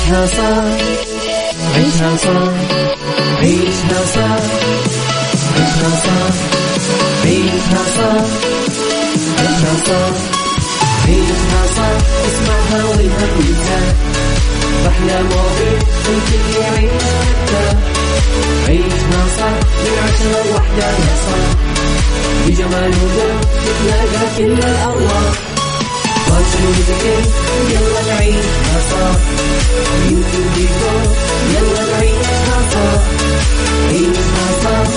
عيشها صح عيشها صح عيشها صح عيشها صح عيشها صح عيشها صح عيشها صح اسمعها والهم ينزاح أحلى مواضيع الكل يعيش حتى عيشها صح من عشرة لوحدة يا صاح بجمال وذوق تتلاقى كل الأرواح يلا نعيشها صح يلا نعيشها صح عيشها صح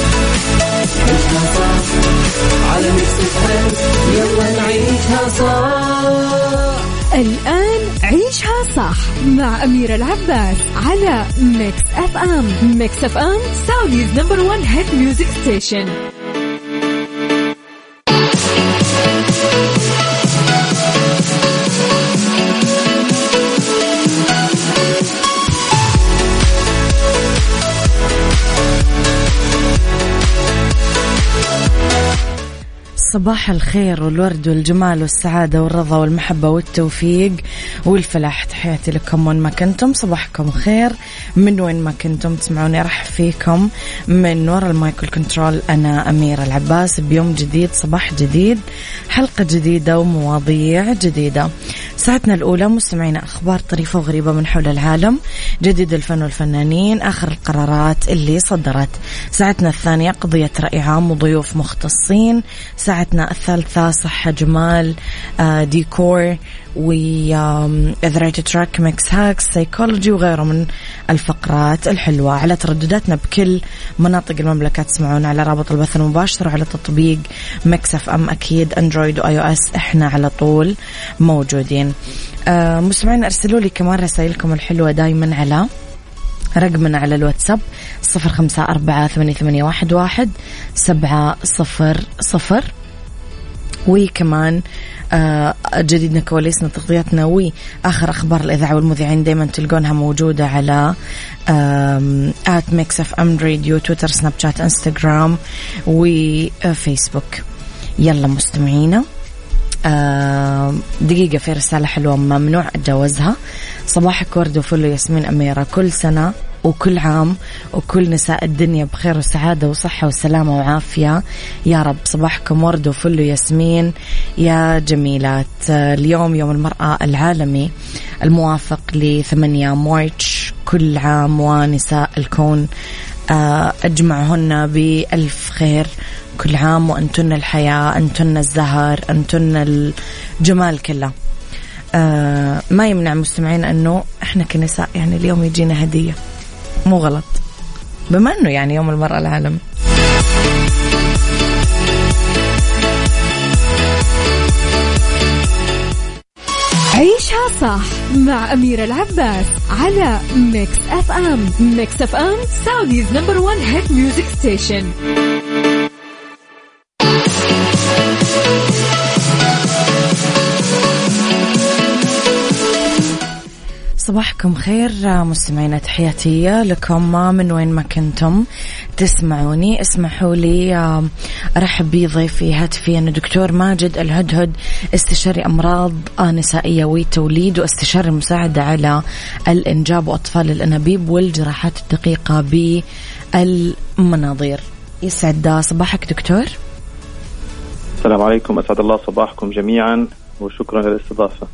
عيشها صح على Mix F يلا نعيشها الآن عيشها صح مع أميرة العباس على Mix FM Mix FM Saudi's number one hit music station صباح الخير والورد والجمال والسعادة والرضا والمحبة والتوفيق والفلاح. تحياتي لكم وين ما كنتم صباحكم خير. من وين ما كنتم تسمعوني راح فيكم من وراء المايكل كنترول أنا أميرة العباس. بيوم جديد صباح جديد حلقة جديدة ومواضيع جديدة. ساعتنا الأولى مستمعينا أخبار طريفة وغريبة من حول العالم جديد الفن والفنانين آخر القرارات اللي صدرت. ساعتنا الثانية قضية رأي عام وضيوف مختصين. ساعتنا الثالثة صحة جمال آه، ديكور وإذا right track mix hacks psychology وغيره من الفقرات الحلوة على تردداتنا بكل مناطق المملكة. تسمعون على رابط البث المباشر وعلى تطبيق Mix FM أكيد Android و iOS إحنا على طول موجودين. آه مستمعين أرسلوا لي كمان رسائلكم الحلوة دايما على رقمنا على الواتساب صفر خمسة أربعة ثمانية, واحد سبعة صفر صفر. وكمان آه، جديدنا كواليسنا تغطياتنا واخر أخبار الإذاعة والمذيعين دائما تلقونها موجودة على at Mix FM Radio تويتر سناب شات انستغرام وفيسبوك يلا مستمعينا دقيقة في رسالة حلوة ممنوع أتجاوزها. صباحك ورد وفل ياسمين أميرة. كل سنة وكل عام وكل نساء الدنيا بخير وسعادة وصحة وسلامة وعافية. يا رب صباحكم ورد وفل وياسمين. يا جميلات اليوم يوم المرأة العالمي الموافق ل 8 مارتش كل عام ونساء الكون. آه، أجمعهن بألف خير كل عام وأنتن الحياة أنتن الزهر أنتن الجمال كله. آه ما يمنع مستمعين أنه إحنا كنساء يعني اليوم يجينا هدية. مو غلط. بما أنه يعني يوم المرأة العالمي عيشها صح مع أميرة العباس على Mix FM Mix FM Saudi's number one hit music station صباحكم خير مستمعينا تحياتي لكم. من وين ما كنتم تسمعوني اسمحوا لي أرحب بضيفي هاتفيا الدكتور ماجد الهدهد استشاري أمراض نسائية وتوليد واستشاري مساعدة على الإنجاب وأطفال الأنابيب والجراحات الدقيقة بالمناظير. يسعد صباحك دكتور. السلام عليكم أسعد الله صباحكم جميعا وشكرا للاستضافة.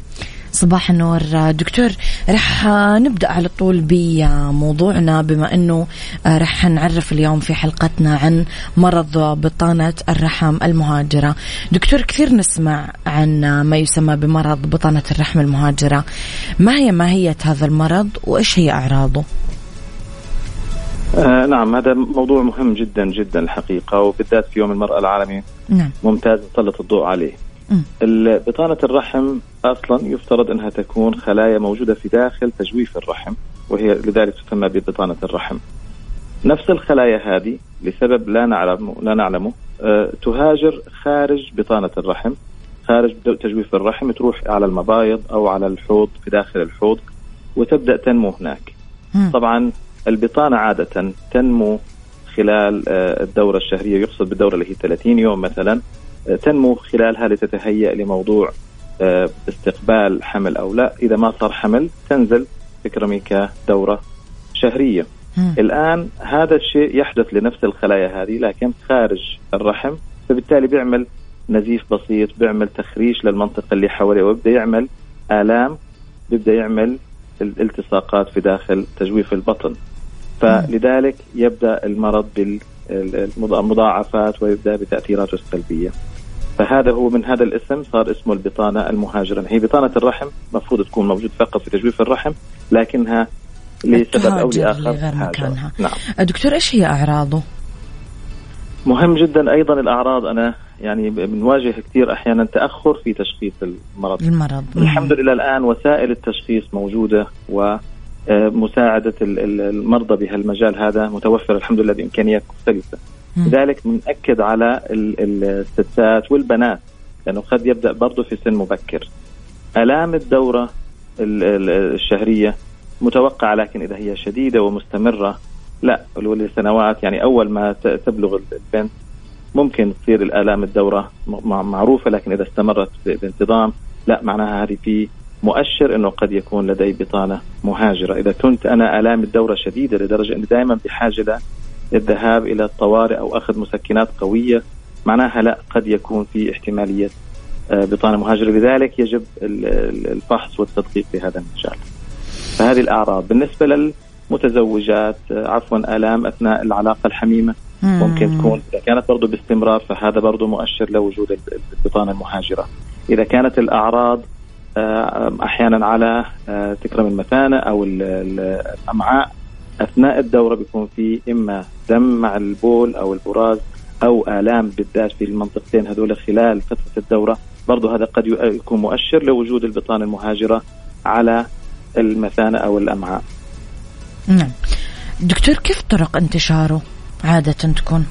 صباح النور. دكتور رح نبدأ على طول بموضوعنا بما إنه رح نعرف اليوم في حلقتنا عن مرض بطانة الرحم المهاجرة. دكتور كثير نسمع عن ما يسمى بمرض بطانة الرحم المهاجرة. ما هي ماهية هذا المرض وإيش هي أعراضه؟ آه نعم هذا موضوع مهم جدا جدا الحقيقة وبالذات في يوم المرأة العالمي. نعم. ممتاز نسلط الضوء عليه. بطانة الرحم أصلا يفترض أنها تكون خلايا موجودة في داخل تجويف الرحم وهي لذلك تسمى ببطانة الرحم. نفس الخلايا هذه لسبب لا نعلم لا نعلمه أه تهاجر خارج بطانة الرحم خارج تجويف الرحم تروح على المبايض أو على الحوض في داخل الحوض وتبدأ تنمو هناك. طبعا البطانة عادة تنمو خلال أه الدورة الشهرية يقصد بالدورة اللي هي 30 يوم مثلا تنمو خلالها لتتهيأ لموضوع آه، استقبال حمل أو لا. إذا ما صار حمل تنزل تكرمي كدوره شهرية. مم. الآن هذا الشيء يحدث لنفس الخلايا هذه لكن خارج الرحم فبالتالي بيعمل نزيف بسيط بيعمل تخريش للمنطقة اللي حواليه ويبدا يعمل آلام بيبدأ يعمل الالتصاقات في داخل تجويف البطن. فلذلك يبدأ المرض بالمضاعفات ويبدأ بتأثيراته السلبية. فهذا هو من هذا الاسم صار اسمه البطانة المهاجرة. هي بطانة الرحم مفروض تكون موجود فقط في تجويف الرحم لكنها لسبب أو لآخر مكانها. نعم. دكتور إيش هي أعراضه؟ مهم جدا أيضا الأعراض. أنا يعني بنواجه كثير أحيانا تأخر في تشخيص المرض. المرض. الحمد لله الآن وسائل التشخيص موجودة و آه، مساعدة المرضى بهالمجال هذا متوفرة الحمد لله بإمكانيات مختلفة. لذلك بنأكد على الستات والبنات لأنه قد يبدأ برضه في سن مبكر. آلام الدورة الشهرية متوقعة لكن إذا هي شديدة ومستمرة لا لسنوات يعني أول ما تبلغ البنت ممكن تصير الآلام الدورة معروفة لكن إذا استمرت بانتظام لا معناها هذه في مؤشر إنه قد يكون لدي بطانة مهاجرة، إذا كنت أنا آلام الدورة شديدة لدرجة إني دائما بحاجة للذهاب إلى الطوارئ أو أخذ مسكنات قوية معناها لا قد يكون في احتمالية آه، بطانة مهاجرة، لذلك يجب الفحص والتدقيق في هذا المجال. فهذه الأعراض، بالنسبة للمتزوجات آه، عفوا آلام أثناء العلاقة الحميمة ممكن تكون إذا كانت برضه باستمرار فهذا برضه مؤشر لوجود البطانة المهاجرة. إذا كانت الأعراض آه، أحيانا على تكرم المثانة أو الأمعاء أثناء الدورة بيكون في إما دم مع البول أو البراز أو آلام بالذات في المنطقتين هذول خلال فترة الدورة برضه هذا قد يكون مؤشر لوجود البطانة المهاجرة على المثانة أو الأمعاء. نعم. دكتور كيف طرق انتشاره عادة تكون؟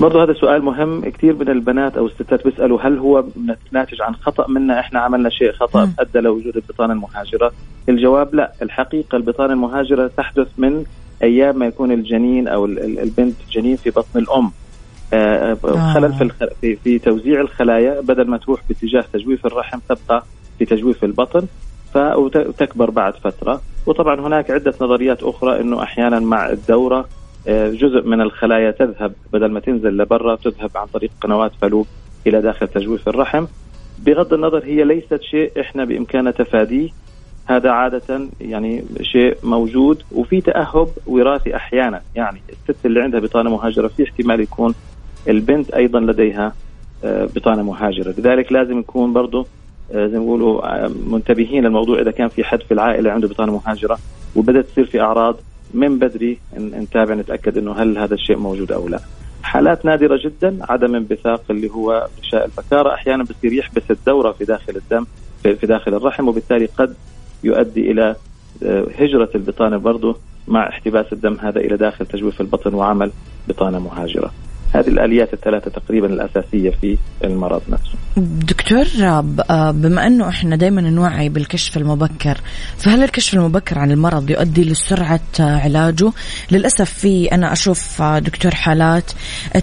برضه هذا سؤال مهم كثير من البنات أو الستات بيسألوا هل هو ناتج عن خطأ منا إحنا عملنا شيء خطأ أدى لوجود البطانة المهاجرة؟ الجواب لا، الحقيقة البطانة المهاجرة تحدث من أيام ما يكون الجنين أو البنت جنين في بطن الأم. آه، آه. خلل في, في في توزيع الخلايا بدل ما تروح باتجاه تجويف الرحم تبقى في تجويف البطن فتكبر بعد فترة وطبعا هناك عدة نظريات أخرى إنه أحيانا مع الدورة آه، جزء من الخلايا تذهب بدل ما تنزل لبرا تذهب عن طريق قنوات فلوب إلى داخل تجويف الرحم. بغض النظر هي ليست شيء إحنا بإمكاننا تفاديه. هذا عادة يعني شيء موجود وفي تأهب وراثي أحيانا. يعني الست اللي عندها بطانة مهاجرة في احتمال يكون البنت أيضا لديها آه، بطانة مهاجرة. لذلك لازم نكون برضه آه، زي ما بيقولوا منتبهين للموضوع. إذا كان في حد في العائلة عنده بطانة مهاجرة وبدأت تصير في أعراض من بدري نتابع نتأكد إنه هل هذا الشيء موجود أو لا. حالات نادرة جدا عدم انبثاق اللي هو غشاء البكاره أحيانا بصير يحبس الدورة في داخل الدم في داخل الرحم وبالتالي قد يؤدي إلى آه، هجرة البطانة برضه مع احتباس الدم هذا إلى داخل تجويف البطن وعمل بطانة مهاجرة. هذه الآليات الثلاثة تقريبا الأساسية في المرض نفسه. دكتور آه، بما أنه إحنا دائما نوعي بالكشف المبكر، فهل الكشف المبكر عن المرض يؤدي لسرعة آه، علاجه؟ للأسف في أنا أشوف آه، دكتور حالات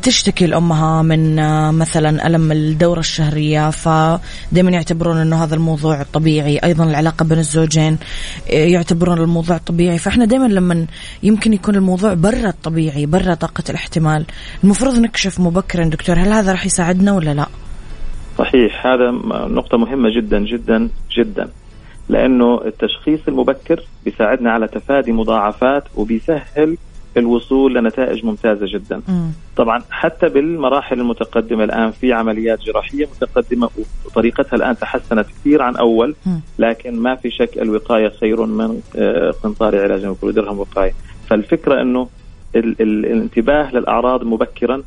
تشتكي الامها من مثلا ألم الدورة الشهرية فدائما يعتبرون إنه هذا الموضوع طبيعي، أيضا العلاقة بين الزوجين يعتبرون الموضوع طبيعي، فإحنا دائما لما يمكن يكون الموضوع برا الطبيعي، برا طاقة الاحتمال، المفروض نكشف مبكرا. دكتور هل هذا راح يساعدنا ولا لا؟ صحيح هذا نقطة مهمة جدا جدا جدا. لأنه التشخيص المبكر بيساعدنا على تفادي مضاعفات وبيسهل الوصول لنتائج ممتازة جدا. م. طبعا حتى بالمراحل المتقدمة الآن في عمليات جراحية متقدمة وطريقتها الآن تحسنت كثير عن أول لكن ما في شك الوقاية خير من آه، قنطار علاج وكل درهم وقاية فالفكرة أنه الانتباه للأعراض مبكرا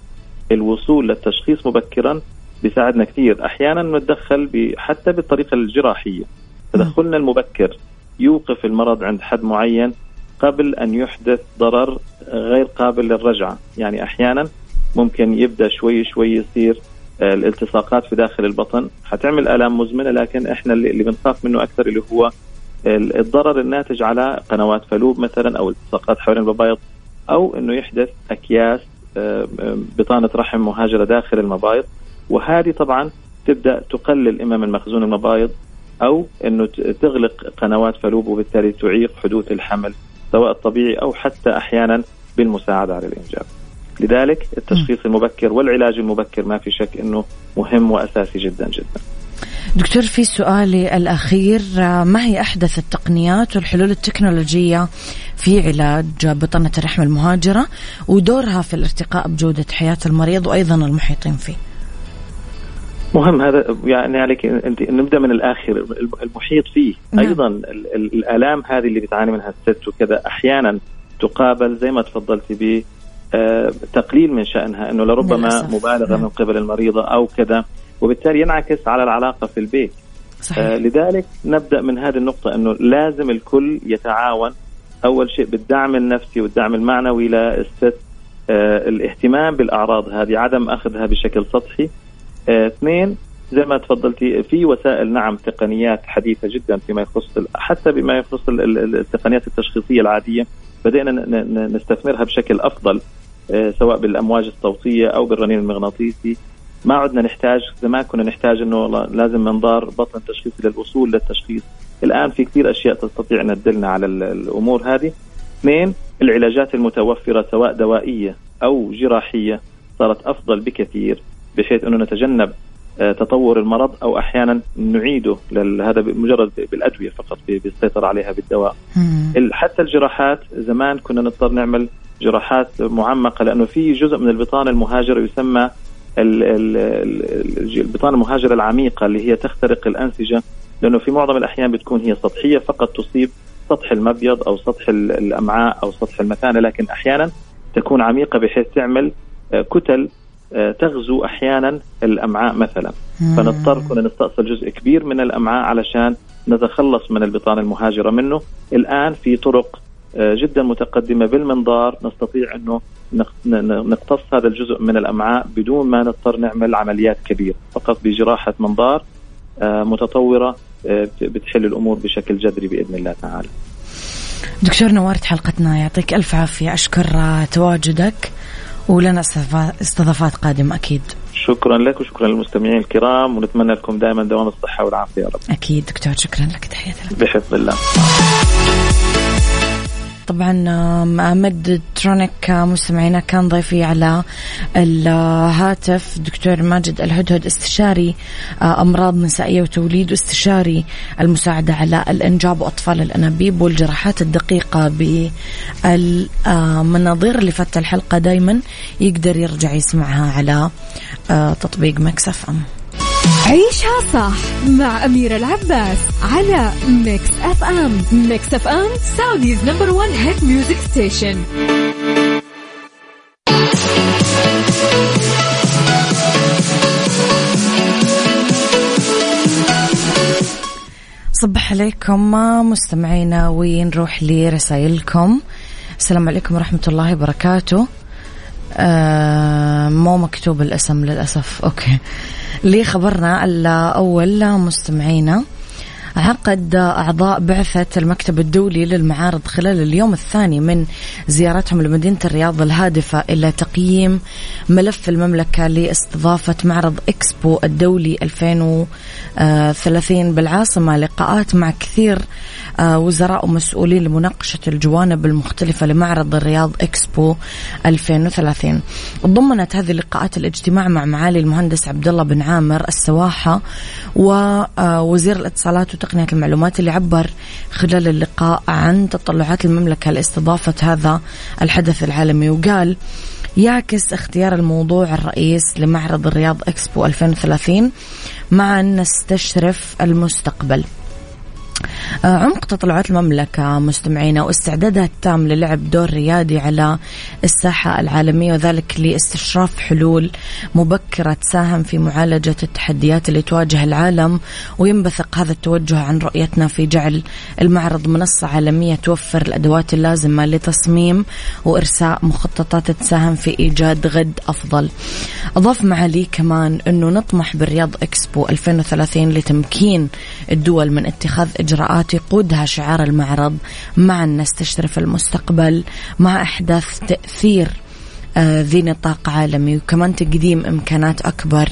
الوصول للتشخيص مبكرا بيساعدنا كثير. أحيانا نتدخل حتى بالطريقة الجراحية. تدخلنا المبكر يوقف المرض عند حد معين قبل أن يحدث ضرر غير قابل للرجعة. يعني أحيانا ممكن يبدأ شوي شوي يصير آه، الالتصاقات في داخل البطن. حتعمل آلام مزمنة لكن إحنا اللي بنخاف منه أكثر اللي هو الضرر الناتج على قنوات فلوب مثلا أو التصاقات حوالين المبايض أو إنه يحدث أكياس بطانة رحم مهاجرة داخل المبايض وهذه طبعا تبدأ تقلل اما من مخزون المبايض أو إنه تغلق قنوات فلوب وبالتالي تعيق حدوث الحمل سواء الطبيعي أو حتى أحيانا بالمساعدة على الإنجاب. لذلك التشخيص المبكر والعلاج المبكر ما في شك إنه مهم وأساسي جدا جدا. دكتور في سؤالي الأخير. ما هي أحدث التقنيات والحلول التكنولوجية في علاج بطنة الرحم المهاجرة ودورها في الارتقاء بجودة حياة المريض وأيضا المحيطين فيه؟ مهم. هذا يعني عليك أنت نبدأ من الآخر. المحيط فيه نعم. أيضا الآلام هذه اللي بتعاني منها الست وكذا أحيانا تقابل زي ما تفضلتي ب آه، تقليل من شأنها إنه لربما مبالغة نعم. من قبل المريضة أو كذا. وبالتالي ينعكس على العلاقة في البيت. صحيح. آه لذلك نبدأ من هذه النقطة أنه لازم الكل يتعاون. أول شيء بالدعم النفسي والدعم المعنوي للست آه الاهتمام بالأعراض هذه عدم أخذها بشكل سطحي. آه، اثنين زي ما تفضلتي في وسائل نعم تقنيات حديثة جدا فيما يخص حتى بما يخص التقنيات التشخيصية العادية. بدأنا نستثمرها بشكل أفضل آه، سواء بالأمواج الصوتية أو بالرنين المغناطيسي. ما عدنا نحتاج زمان كنا نحتاج إنه لازم منظار بطن تشخيصي للوصول للتشخيص. الآن في كثير أشياء تستطيع أن تدلنا على الأمور هذه. اثنين العلاجات المتوفرة سواء دوائية أو جراحية صارت أفضل بكثير بحيث أنه نتجنب آه، تطور المرض أو أحيانا نعيده هذا مجرد بالأدوية فقط بالسيطره عليها بالدواء. حتى الجراحات زمان كنا نضطر نعمل جراحات معمقة لأنه في جزء من البطانه المهاجره يسمى البطانة المهاجرة العميقة اللي هي تخترق الأنسجة لأنه في معظم الأحيان بتكون هي سطحية فقط تصيب سطح المبيض أو سطح الأمعاء أو سطح المثانة لكن أحيانا تكون عميقة بحيث تعمل آه، كتل آه، تغزو أحيانا الأمعاء مثلا. فنضطر كنا نستأصل جزء كبير من الأمعاء علشان نتخلص من البطانة المهاجرة منه. الآن في طرق جدا متقدمة بالمنظار. نستطيع انه نقتص هذا الجزء من الأمعاء بدون ما نضطر نعمل عمليات كبيرة فقط بجراحة منظار آه، متطورة بتحل الأمور بشكل جذري بإذن الله تعالى. دكتور نورت حلقتنا يعطيك ألف عافية. أشكر تواجدك ولنا استضافات قادمة أكيد. شكرا لك وشكرا للمستمعين الكرام ونتمنى لكم دائما دوام الصحة والعافية يا رب. أكيد دكتور شكرا لك. تحياتي لك. بحفظ الله. طبعا مد ترونيك مستمعينا كان ضيفي على الهاتف دكتور ماجد الهدهد استشاري أمراض نسائية وتوليد واستشاري المساعدة على الإنجاب وأطفال الأنابيب والجراحات الدقيقة بالمناظير اللي فات الحلقة. دائما يقدر يرجع يسمعها على تطبيق Mix FM. عيشها صح مع أميرة العباس على Mix FM Mix FM Saudi's number one hit music station صبح عليكم مستمعينا ونروح لرسائلكم السلام عليكم ورحمة الله وبركاته. آه مو مكتوب الاسم للأسف. أوكي. لخبرنا الأول مستمعينا عقد أعضاء بعثة المكتب الدولي للمعارض خلال اليوم الثاني من زيارتهم لمدينة الرياض الهادفة إلى تقييم ملف المملكة لاستضافة معرض إكسبو الدولي 2030 بالعاصمة. لقاءات مع كثير وزراء ومسؤولين لمناقشة الجوانب المختلفة لمعرض الرياض إكسبو 2030 ضمنت هذه اللقاءات الاجتماع مع معالي المهندس عبد الله بن عامر السواحة ووزير الاتصالات وتقنية المعلومات اللي عبر خلال اللقاء عن تطلعات المملكة لاستضافة هذا الحدث العالمي. وقال يعكس اختيار الموضوع الرئيس لمعرض الرياض إكسبو 2030 مع أن نستشرف المستقبل. آه، عمق تطلعات المملكة مستمعينا واستعدادها التام للعب دور ريادي على الساحة العالمية وذلك لاستشراف حلول مبكرة تساهم في معالجة التحديات اللي تواجه العالم وينبثق هذا التوجه عن رؤيتنا في جعل المعرض منصة عالمية توفر الأدوات اللازمة لتصميم وإرساء مخططات تساهم في إيجاد غد أفضل. أضاف معالي كمان أنه نطمح بالرياض إكسبو 2030 لتمكين الدول من اتخاذ إجراءات يقودها شعار المعرض معا نستشرف المستقبل مع إحداث تأثير آه، ذي نطاق عالمي وكمان تقديم إمكانات أكبر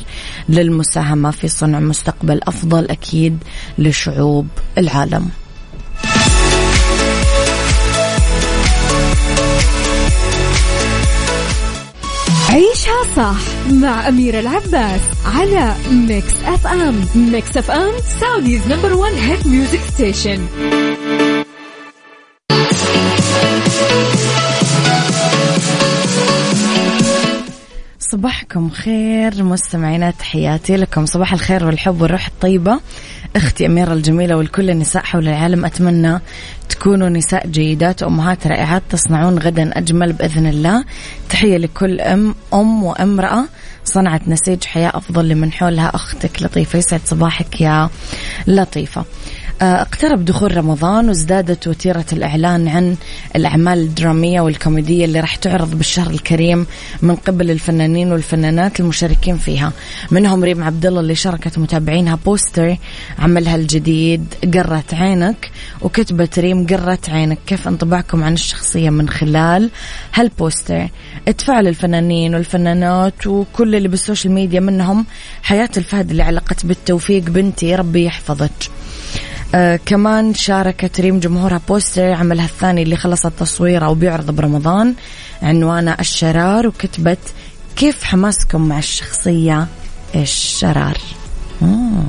للمساهمة في صنع مستقبل أفضل أكيد لشعوب العالم. عيشها صح مع أميرة العباس على Mix FM Mix FM Saudi's number one hit music station صباحكم خير مستمعينا تحياتي لكم. صباح الخير والحب والروح الطيبة. أختي أميرة الجميلة والكل النساء حول العالم أتمنى تكونوا نساء جيدات وأمهات رائعات تصنعون غدا أجمل بإذن الله. تحية لكل أم أم وامرأة صنعت نسيج حياة أفضل لمن حولها أختك لطيفة. يسعد صباحك يا لطيفة. اقترب دخول رمضان وازدادت وتيرة الإعلان عن الأعمال الدرامية والكوميدية اللي راح تعرض بالشهر الكريم من قبل الفنانين والفنانات المشاركين فيها. منهم ريم عبد الله اللي شاركت متابعينها بوستر عملها الجديد قرت عينك وكتبت ريم قرت عينك كيف انطباعكم عن الشخصية من خلال هال poster؟ اتفاعل الفنانين والفنانات وكل اللي بال social media منهم حياة الفهد اللي علقت بالتوفيق بنتي ربي يحفظك. آه كمان شاركت ريم جمهورها poster عملها الثاني اللي خلصت تصويره وبيعرض برمضان عنوانه الشرار وكتبت كيف حماسكم مع الشخصية الشرار. مم.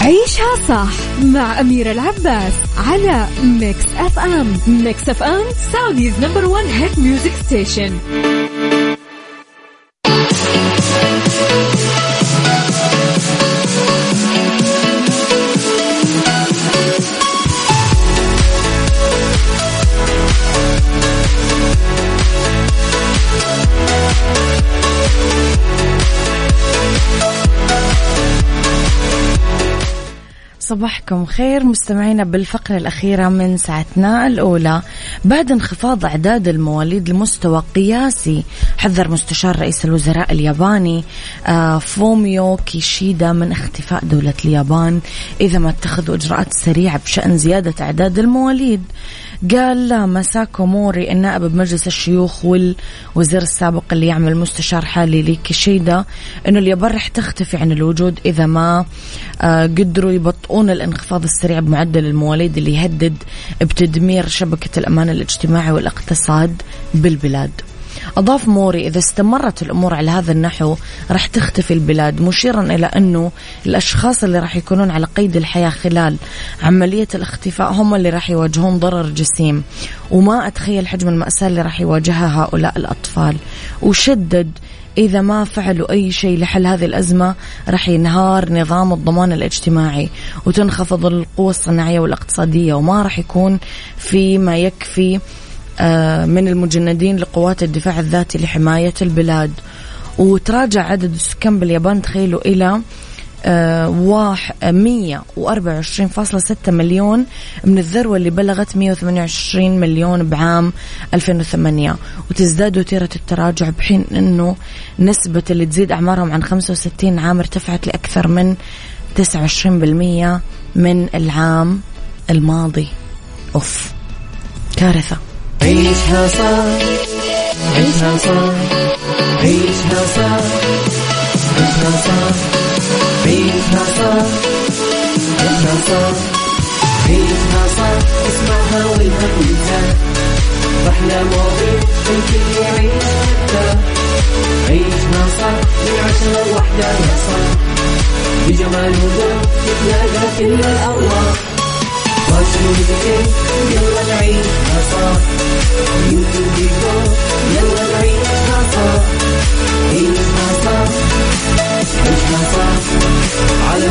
عيشها صح مع أميرة العباس على Mix FM Mix FM Saudi's number one hit music station صباحكم خير. مستمعينا بالفقرة الأخيرة من ساعتنا الأولى. بعد انخفاض أعداد المواليد لمستوى قياسي حذر مستشار رئيس الوزراء الياباني آه، فوميو كيشيدا من اختفاء دولة اليابان إذا ما اتخذوا إجراءات سريعة بشأن زيادة أعداد المواليد. قال مساكو موري النائب بمجلس الشيوخ والوزير السابق اللي يعمل مستشار حالي لكيشيدا إنه اليابان رح تختفي عن الوجود إذا ما آه، قدروا يبطئون الانخفاض السريع بمعدل المواليد اللي يهدد بتدمير شبكة الأمان الاجتماعي والإقتصاد بالبلاد. أضاف موري إذا استمرت الأمور على هذا النحو راح تختفي البلاد مشيرا إلى أنه الأشخاص اللي راح يكونون على قيد الحياة خلال عملية الاختفاء هم اللي راح يواجهون ضرر جسيم. وما أتخيل حجم المأساة اللي راح يواجهها هؤلاء الأطفال. وشدد إذا ما فعلوا أي شيء لحل هذه الأزمة راح ينهار نظام الضمان الاجتماعي وتنخفض القوة الصناعية والاقتصادية وما راح يكون في ما يكفي من المجندين لقوات الدفاع الذاتي لحماية البلاد. وتراجع عدد السكان باليابان تخيلوا إلى آه، مية وأربعة وعشرين فاصلة ستة مليون من الذروة اللي بلغت مية وثمانية وعشرين مليون بعام 2008 وتزداد وتيرة التراجع بحين أنه نسبة اللي تزيد أعمارهم عن 65 عام ارتفعت لأكثر من 29% من العام الماضي. أوف كارثة. عيشها صح عيشها صح عيشها صح عيشها صح عيشها صح عيشها صح عيشها صح. اسمعها والهم ينزاح أحلى مواضيع الكل يعيش حتى عيشها صح من عشرة لوحدة يا صاح بجمال وذوق تتلاقى كل الأرواح يلا نعيشها صح يلا نعيشها صح عيشها صح عيشها صح على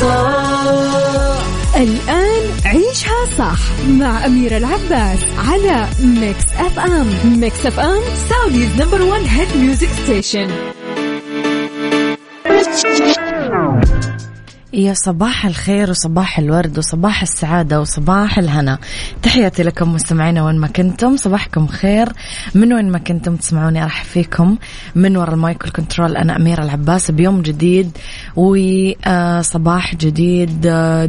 صح الآن عيشها صح مع أميرة العباس على Mix FM Mix FM Saudi's number one hit music station يا صباح الخير وصباح الورد وصباح السعادة وصباح الهنا. تحياتي لكم مستمعينا وين ما كنتم. صباحكم خير. من وين ما كنتم تسمعوني أرحب فيكم. من وراء ال mic وال control أنا أميرة العباس. بيوم جديد وصباح جديد.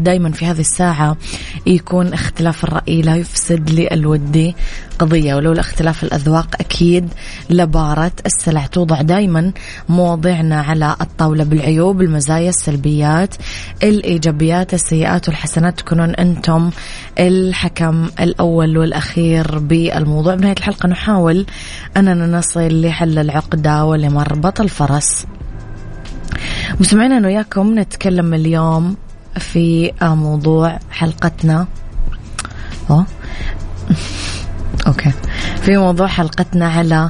دايما في هذه الساعة يكون اختلاف الرأي لا يفسد للود قضية ولولا اختلاف الأذواق أكيد لبارت السلع. توضع دايما مواضيعنا على الطاولة بالعيوب المزايا السلبيات. الإيجابيات السيئات والحسنات تكونون أنتم الحكم الأول والأخير بالموضوع. بنهاية الحلقة نحاول أننا نصل لحل العقدة ولمربط الفرس مستمعينا أنا وياكم نتكلم اليوم في موضوع حلقتنا. أوكي. في موضوع حلقتنا على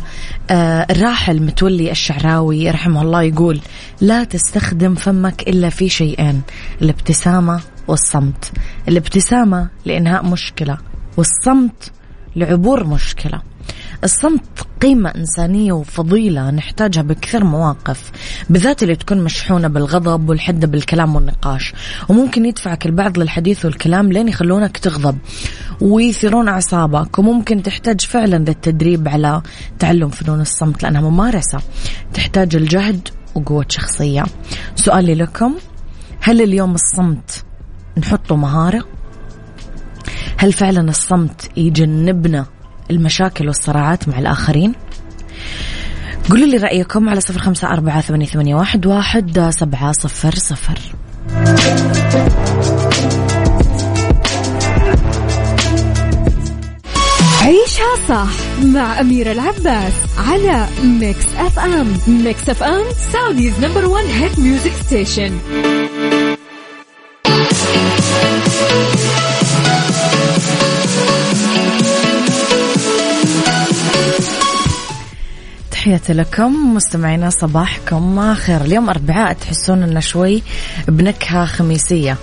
آه الراحل متولي الشعراوي رحمه الله يقول لا تستخدم فمك إلا في شيئين الابتسامة والصمت. الابتسامة لإنهاء مشكلة والصمت لعبور مشكلة. الصمت قيمة إنسانية وفضيلة نحتاجها بكثير مواقف بالذات اللي تكون مشحونة بالغضب والحدة بالكلام والنقاش. وممكن يدفعك البعض للحديث والكلام لين يخلونك تغضب ويثيرون أعصابك. وممكن تحتاج فعلا للتدريب على تعلم فنون الصمت لأنها ممارسة. تحتاج الجهد وقوة شخصية. سؤالي لكم هل اليوم الصمت نحطه مهارة؟ هل فعلا الصمت يجنبنا المشاكل والصراعات مع الآخرين. قولوا لي رأيكم على صفر خمسة أربعة ثمانية, واحد, واحد سبعة صفر صفر. عيشها صح مع أميرة العباس على Mix FM Mix FM Saudi's number one hit music station تحياتي لكم مستمعينا صباحكم خير. اليوم أربعاء تحسون أنه شوي بنكهة خميسية.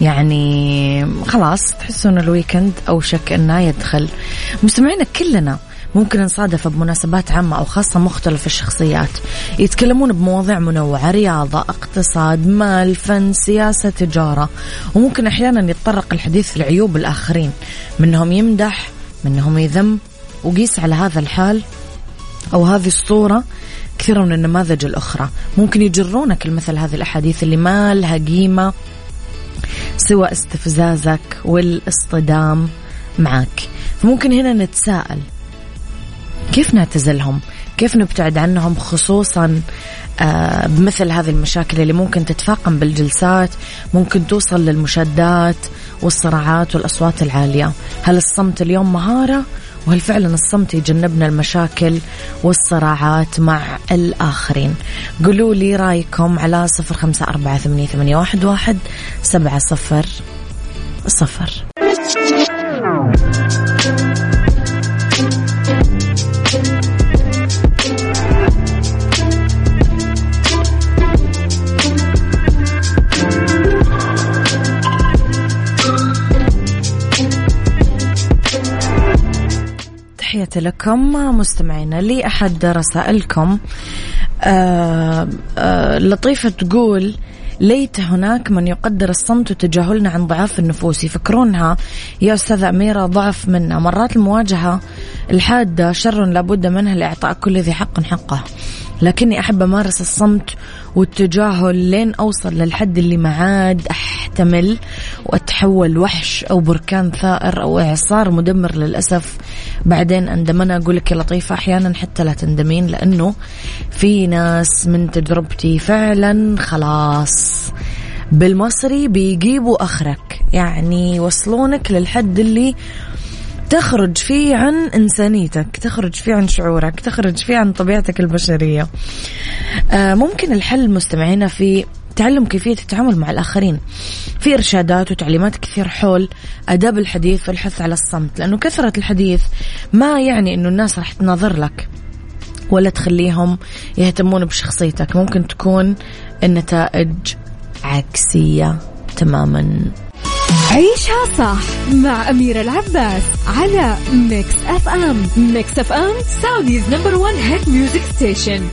يعني خلاص تحسون الويكند أوشك أنه يدخل. مستمعينا كلنا ممكن نصادف بمناسبات عامة أو خاصة مختلف الشخصيات. يتكلمون بمواضيع منوعة رياضة اقتصاد مال فن سياسة تجارة. وممكن أحيانا يتطرق الحديث لعيوب الآخرين. منهم يمدح منهم يذم وقيس على هذا الحال أو هذه الصورة كثير من النماذج الأخرى. ممكن يجرونك لمثل هذه الأحاديث اللي ما لها قيمة سوى استفزازك والاصطدام معك. فممكن هنا نتساءل كيف نعتزلهم؟ كيف نبتعد عنهم؟ خصوصا آه، بمثل هذه المشاكل اللي ممكن تتفاقم بالجلسات ممكن توصل للمشادات والصراعات والأصوات العالية. هل الصمت اليوم مهارة وهل فعلا الصمت يجنبنا المشاكل والصراعات مع الآخرين؟ قولوا لي رأيكم على صفر خمسة أربعة ثمانية واحد سبعة صفر صفر. تحياتي لكم مستمعينا لي أحد رسائلكم. آه آه لطيفة تقول ليت هناك من يقدر الصمت وتجاهلنا عن ضعاف النفوس. يفكرونها يا أستاذة أميرة ضعف منا. مرات المواجهة الحادة شر لابد منها لإعطاء كل ذي حق حقه. لكني أحب أمارس الصمت والتجاهل لين أوصل للحد اللي ما عاد أحتمل وأتحول وحش أو بركان ثائر أو إعصار مدمر للأسف. بعدين أندم أنا أقول لك يا لطيفة أحيانا حتى لا تندمين لأنه في ناس من تجربتي فعلا خلاص. بالمصري بيجيبوا أخرك يعني يوصلونك للحد اللي تخرج فيه عن إنسانيتك تخرج فيه عن شعورك تخرج فيه عن طبيعتك البشرية. آه ممكن الحل مستمعينا في تعلم كيفية التعامل مع الآخرين. في إرشادات وتعليمات كثير حول أداب الحديث والحث على الصمت لأنه كثرة الحديث ما يعني أنه الناس راح تناظر لك ولا تخليهم يهتمون بشخصيتك. ممكن تكون النتائج عكسية تماما. عيشها صح مع أميرة العباس على Mix FM. Mix FM Saudi's number one hit music station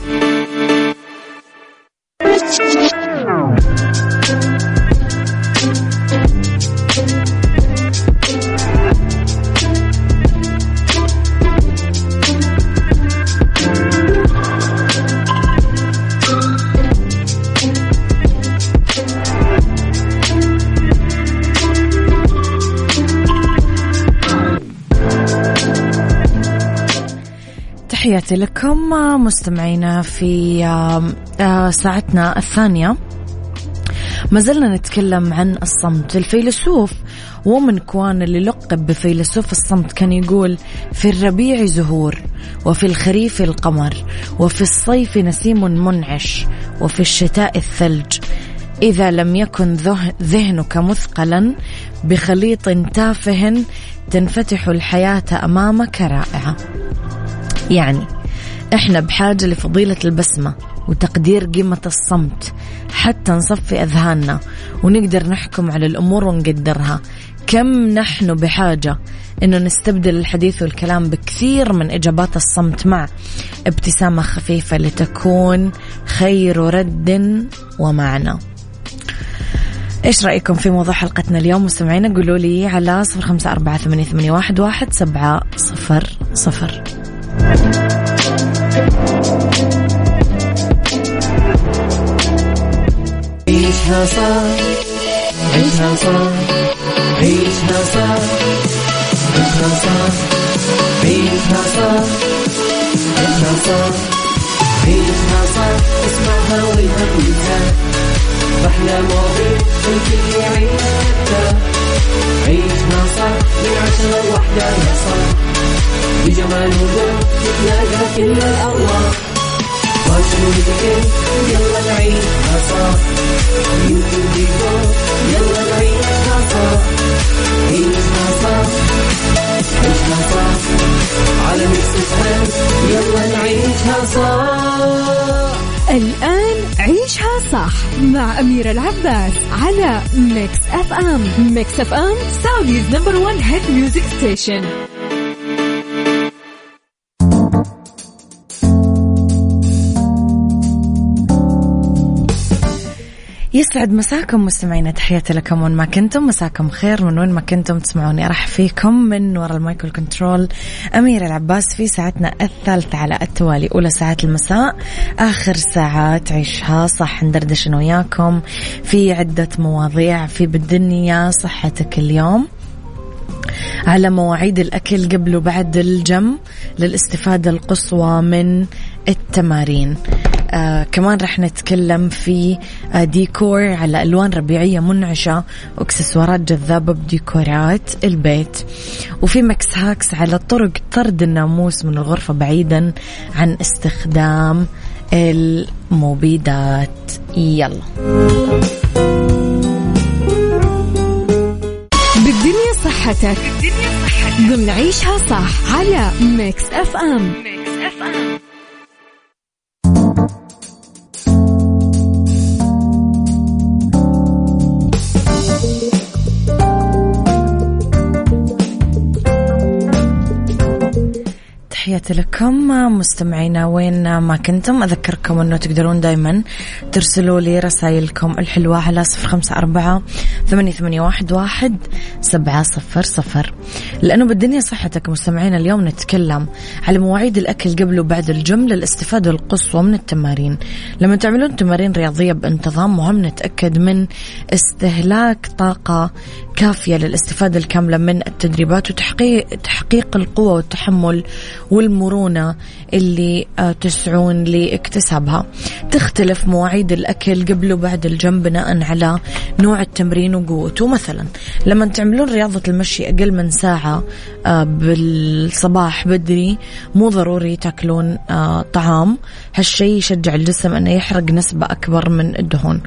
تحياتي لكم مستمعينا في آه، ساعتنا الثانية. ما زلنا نتكلم عن الصمت. الفيلسوف ومن كوان اللي لقب بفيلسوف الصمت كان يقول في الربيع زهور وفي الخريف القمر وفي الصيف نسيم منعش وفي الشتاء الثلج. إذا لم يكن ذهنك مثقلا بخليط تافه تنفتح الحياة أمامك رائعة. يعني إحنا بحاجة لفضيلة البسمة وتقدير قيمة الصمت حتى نصفي أذهاننا ونقدر نحكم على الأمور ونقدرها. كم نحن بحاجة أنه نستبدل الحديث والكلام بكثير من إجابات الصمت مع ابتسامة خفيفة لتكون خير رد ومعنى. إيش رأيكم في موضوع حلقتنا اليوم؟ مستمعينا قولوا لي على صفر خمسة أربعة ثمانية, ثمانية واحد, واحد سبعة صفر صفر. عيشها صار عيشها صار عيشها صار عيشها صار عيشها صار عيشها صار عيشها صار اسمعها والهم ينزاح أحلى مواضيع الكل يعيش عيشها صح من عشرة لوحدة صاح بجمال وذوق تتلاقى كل الأرواح. فاشل وذكر يلا نعيشها صح يلا نعيشها صح عيشها صح عيشها صح على Mix يلا نعيشها صح الآن عيشها صح مع أميرة العباس على Mix FM Mix FM Saudi's number one hit music station يسعد مساكم مستمعينا. تحياتي لكم وين ما كنتم. مساكم خير من وين ما كنتم تسمعوني. أرحب فيكم من وراء ال mic وال control أميرة العباس في ساعتنا الثالثة على التوالي. أولى ساعات المساء. آخر ساعات عيشها صح. ندردش أنا وياكم في عدة مواضيع في بالدنيا صحتك اليوم. على مواعيد الأكل قبل وبعد الجم. للاستفادة القصوى من التمارين. آه كمان رح نتكلم في آه ديكور على ألوان ربيعية منعشة واكسسوارات جذابة بديكورات البيت. وفي Mix Hacks على طرق طرد الناموس من الغرفة بعيدا عن استخدام المبيدات. يلا. بالدنيا صحتك. بالدنيا صحتك. ضمن عيشها صح على Mix FM. Mix FM. تحياتي لكم مستمعينا وين ما كنتم أذكركم أنه تقدرون دايما ترسلوا لي رسائلكم الحلوة على صفر خمسة أربعة ثمانية, ثمانية واحد, واحد سبعة صفر صفر. لأنه بالدنيا صحتك مستمعينا اليوم نتكلم على مواعيد الأكل قبل وبعد الجيم للاستفادة القصوى من التمارين. لما تعملون تمارين رياضية بانتظام مهم نتأكد من استهلاك طاقة كافية للاستفادة الكاملة من التدريبات وتحقيق تحقيق القوة والتحمل والمرونة اللي آه، تسعون لاكتسابها. تختلف مواعيد الأكل قبل وبعد الجيم بناء على نوع التمرين وقوته. مثلا لما تعملون رياضة المشي أقل من ساعة آه، بالصباح بدري مو ضروري تاكلون آه، طعام. هالشيء يشجع الجسم أنه يحرق نسبة أكبر من الدهون.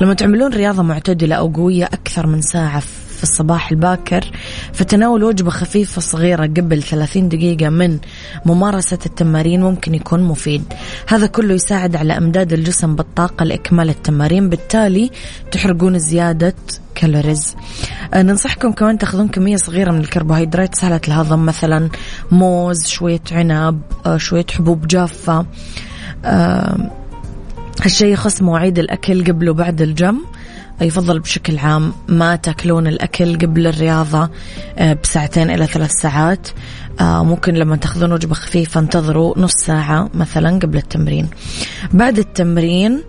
لما تعملون رياضة معتدلة أو قوية أكثر من ساعة الصباح الباكر فتناول وجبة خفيفة صغيرة قبل 30 دقيقة من ممارسة التمارين ممكن يكون مفيد. هذا كله يساعد على إمداد الجسم بالطاقة لإكمال التمارين بالتالي تحرقون زيادة كالوريز. آه، ننصحكم كمان تاخذون كمية صغيرة من الكربوهيدرات سهلة الهضم مثلا موز شوية عنب آه، شوية حبوب جافة. آه، هالشيء يخص مواعيد الأكل قبل وبعد الجم يفضل بشكل عام ما تاكلون الأكل قبل الرياضة آه، بساعتين إلى ثلاث ساعات. آه، ممكن لما تأخذون وجبة خفيفة انتظروا نص ساعة مثلا قبل التمرين. بعد التمرين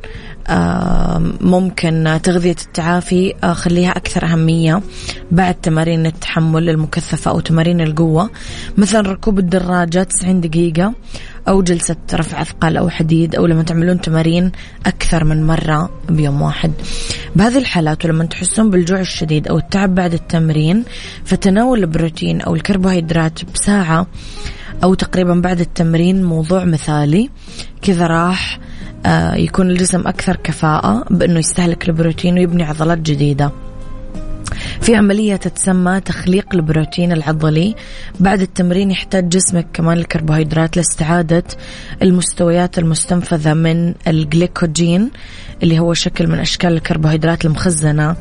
ممكن تغذية التعافي آه، خليها أكثر أهمية بعد تمارين التحمل المكثفة أو تمارين القوة. مثلا ركوب الدراجة 90 دقيقة أو جلسة رفع أثقال أو حديد أو لما تعملون تمارين أكثر من مرة بيوم واحد. بهذه الحالات ولما تحسون بالجوع الشديد أو التعب بعد التمرين فتناول البروتين أو الكربوهيدرات بساعة أو تقريبا بعد التمرين موضوع مثالي. كذا راح يكون الجسم أكثر كفاءة بأنه يستهلك البروتين ويبني عضلات جديدة. في عملية تتسمى تخليق البروتين العضلي. بعد التمرين يحتاج جسمك كمان الكربوهيدرات لاستعادة المستويات المستنفذة من الجليكوجين اللي هو شكل من أشكال الكربوهيدرات المخزنة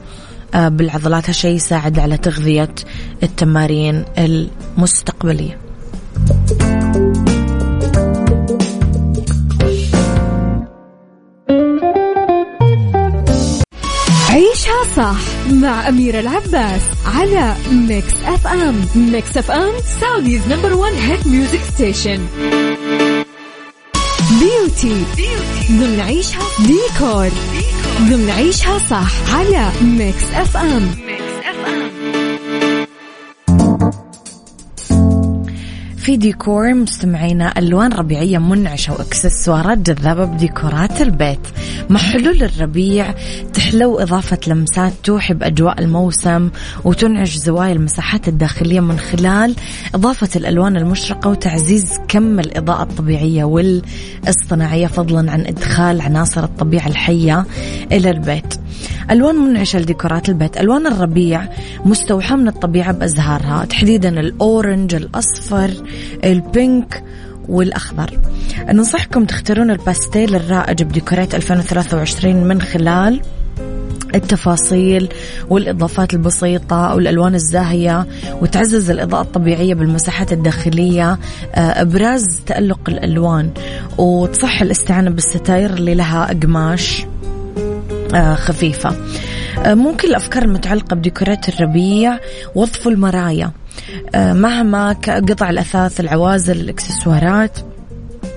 آه، بالعضلات هالشيء يساعد على تغذية التمارين المستقبلية. صح مع أميرة العباس على Mix FM Mix FM Saudi's number one hit music station beauty ضمن عيشها ديكور ضمن عيشها صح على Mix FM في ديكور مستمعينا ألوان ربيعية منعشة وإكسسوارات جذابة بديكورات البيت. مع حلول الربيع تحلو إضافة لمسات توحي بأجواء الموسم وتنعش زوايا المساحات الداخلية من خلال إضافة الألوان المشرقة وتعزيز كم الإضاءة الطبيعية والإصطناعية فضلا عن إدخال عناصر الطبيعة الحية إلى البيت. ألوان منعشة لديكورات البيت. ألوان الربيع مستوحاة من الطبيعة بأزهارها. تحديدا ال orange الأصفر ال pink والأخضر. ننصحكم تختارون الباستيل الرائج بديكورات 2023 من خلال التفاصيل والإضافات البسيطة والألوان الزاهية وتعزز الإضاءة الطبيعية بالمساحات الداخلية آه، إبراز تألق الألوان. وتصح الاستعانة بالستاير اللي لها أقماش. آه، خفيفة. آه، ممكن الأفكار المتعلقة بديكورات الربيع وظفوا المرايا. آه، مهما قطع الأثاث العوازل الإكسسوارات.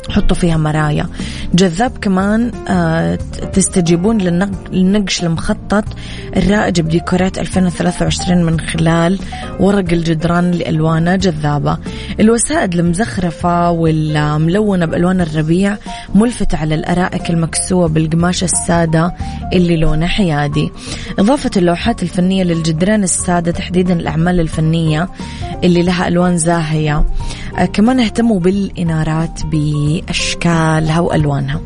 حطوا فيها مرايا. جذاب كمان آه، تستجيبون للنقش المخطط الرائج بديكورات 2023 من خلال ورق الجدران لألوانه جذابة. الوسائد المزخرفة والملونة بألوان الربيع ملفتة على الأرائك المكسوة بالقماش السادة اللي لونه حيادي. إضافة اللوحات الفنية للجدران السادة تحديدا الأعمال الفنية اللي لها ألوان زاهية. كمان اهتموا بالإنارات بأشكالها وألوانها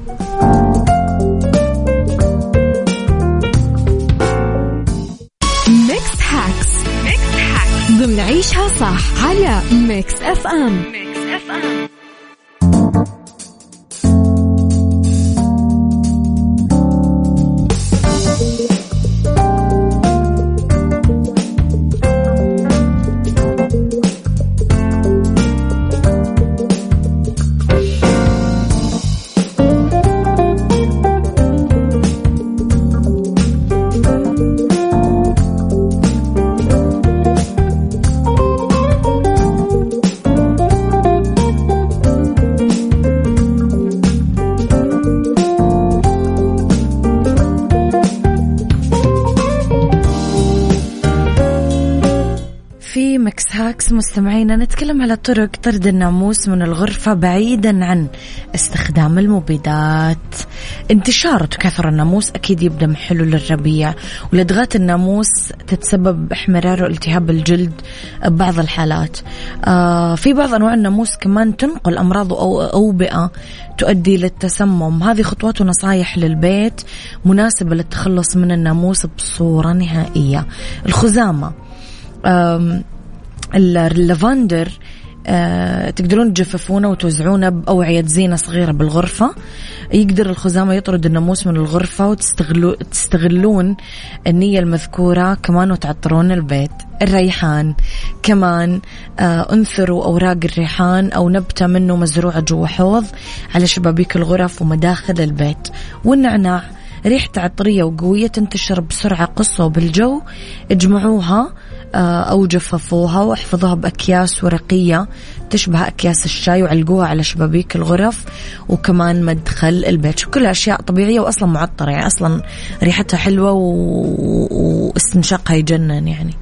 Mix Hacks Mix Hacks ضمن عيشها صح على Mix FM Mix FM مستمعينا نتكلم على طرق طرد الناموس من الغرفة بعيدا عن استخدام المبيدات. انتشار وتكاثر الناموس أكيد يبدأ من حلول الربيع ولدغات الناموس تتسبب باحمرار والتهاب الجلد ببعض الحالات. آه في بعض أنواع الناموس كمان تنقل أمراض أو أوبئة تؤدي للتسمم هذه خطوات ونصائح للبيت مناسبة للتخلص من الناموس بصورة نهائية. الخزامة اللافندر آه تقدرون تجففونه وتوزعونه بأوعية زينة صغيرة بالغرفة. يقدر الخزامة يطرد الناموس من الغرفة وتستغلو تستغلون النية المذكورة كمان وتعطرون البيت. الريحان كمان آه انثروا أوراق الريحان أو نبتة منه مزروعة جوا حوض على شبابيك الغرف ومداخل البيت. والنعناع ريحته عطرية وقوية تنتشر بسرعة قصوا بالجو اجمعوها أو جففوها واحفظوها بأكياس ورقية تشبه أكياس الشاي وعلقوها على شبابيك الغرف وكمان مدخل البيت. كلها أشياء طبيعية وأصلا معطرة يعني أصلا ريحتها حلوة. واستنشاقها يجنن يعني.